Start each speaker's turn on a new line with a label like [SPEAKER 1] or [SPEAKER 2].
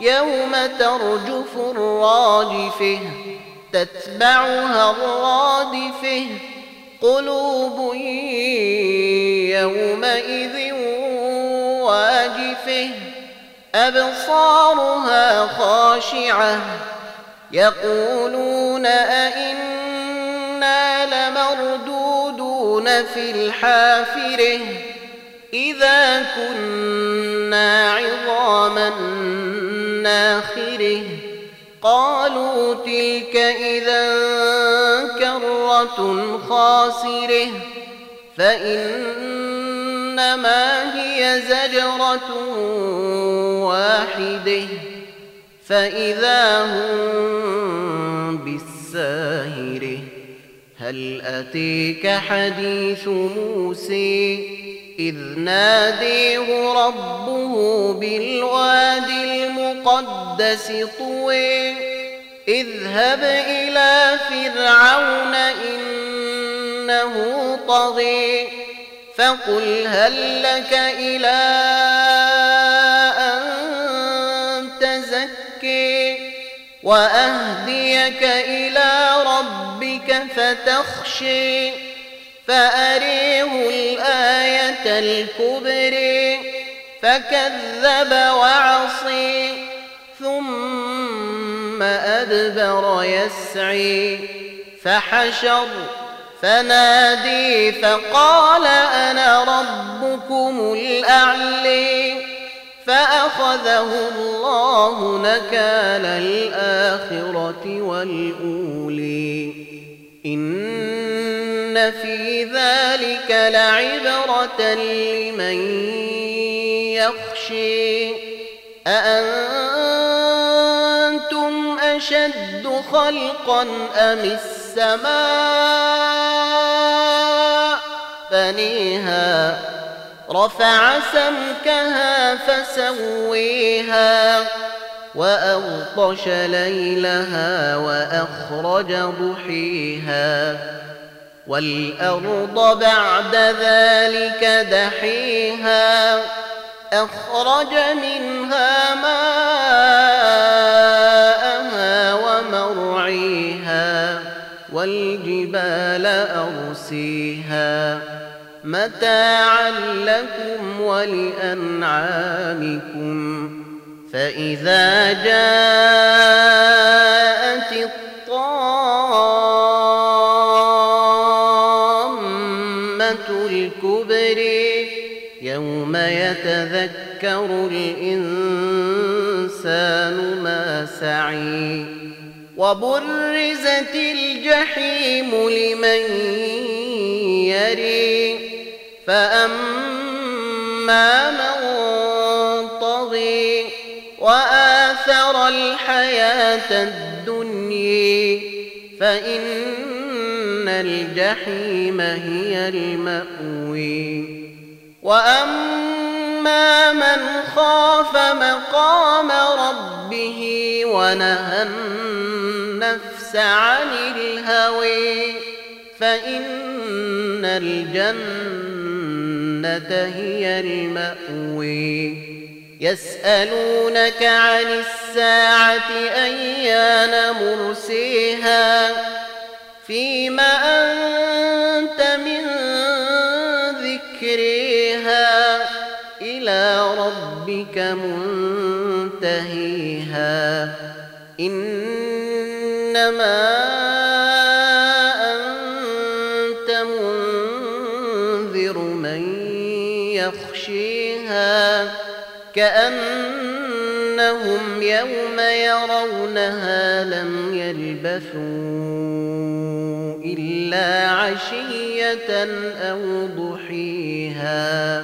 [SPEAKER 1] يوم ترجف الراجفه تتبعها الرادفة. قلوب يومئذ واجفة أبصارها خاشعة. يقولون أئنا لمردودون في الحافرة إذا كنا عظاما ناخره قالوا تلك إذا كرة خاسرة. فإنما هي زجرة واحدة. فإذا هم بالساهرة. هل أتيك حديث موسى؟ إذ ناديه ربه بالواد المقدس طوي اذهب إلى فرعون إنه طغي. فقل هل لك إلى أن تزكي؟ وأهديك إلى ربك فتخشي. فأريه الآية الكبرى فكذب وعصي. ثم أدبر يسعي. فحشر فنادي فقال أنا ربكم الأعلي. فأخذه الله نكال الآخرة والأولي. إن في ذلك لعبرة لمن يخشي. أأنتم أشد خلقا أم السماء؟ بنيها رفع سمكها فسويها وأغطش ليلها وأخرج ضحيها. والأرض بعد ذلك دحيها أخرج منها ماءها والجبال أرسيها متاعا لكم ولأنعامكم فإذا جاءت الطامة الكبرى يوم يتذكر الإنسان ما سعي وبرزت الجحيم لمن يري. فأما من طغي وآثر الحياة الدنيا فإن الجحيم هي المأوي. وأما من خاف مقام ربه ونهى النفس عن الهوي فإن الجنة هي المأوي يسألونك عن الساعة أيان مرسيها فيما أنت من ذكرها إلى ربك منتهيها. إنما أنت منذر من يخشيها كأنهم يوم يرونها لم يلبثوا إلا عشية أو ضحيها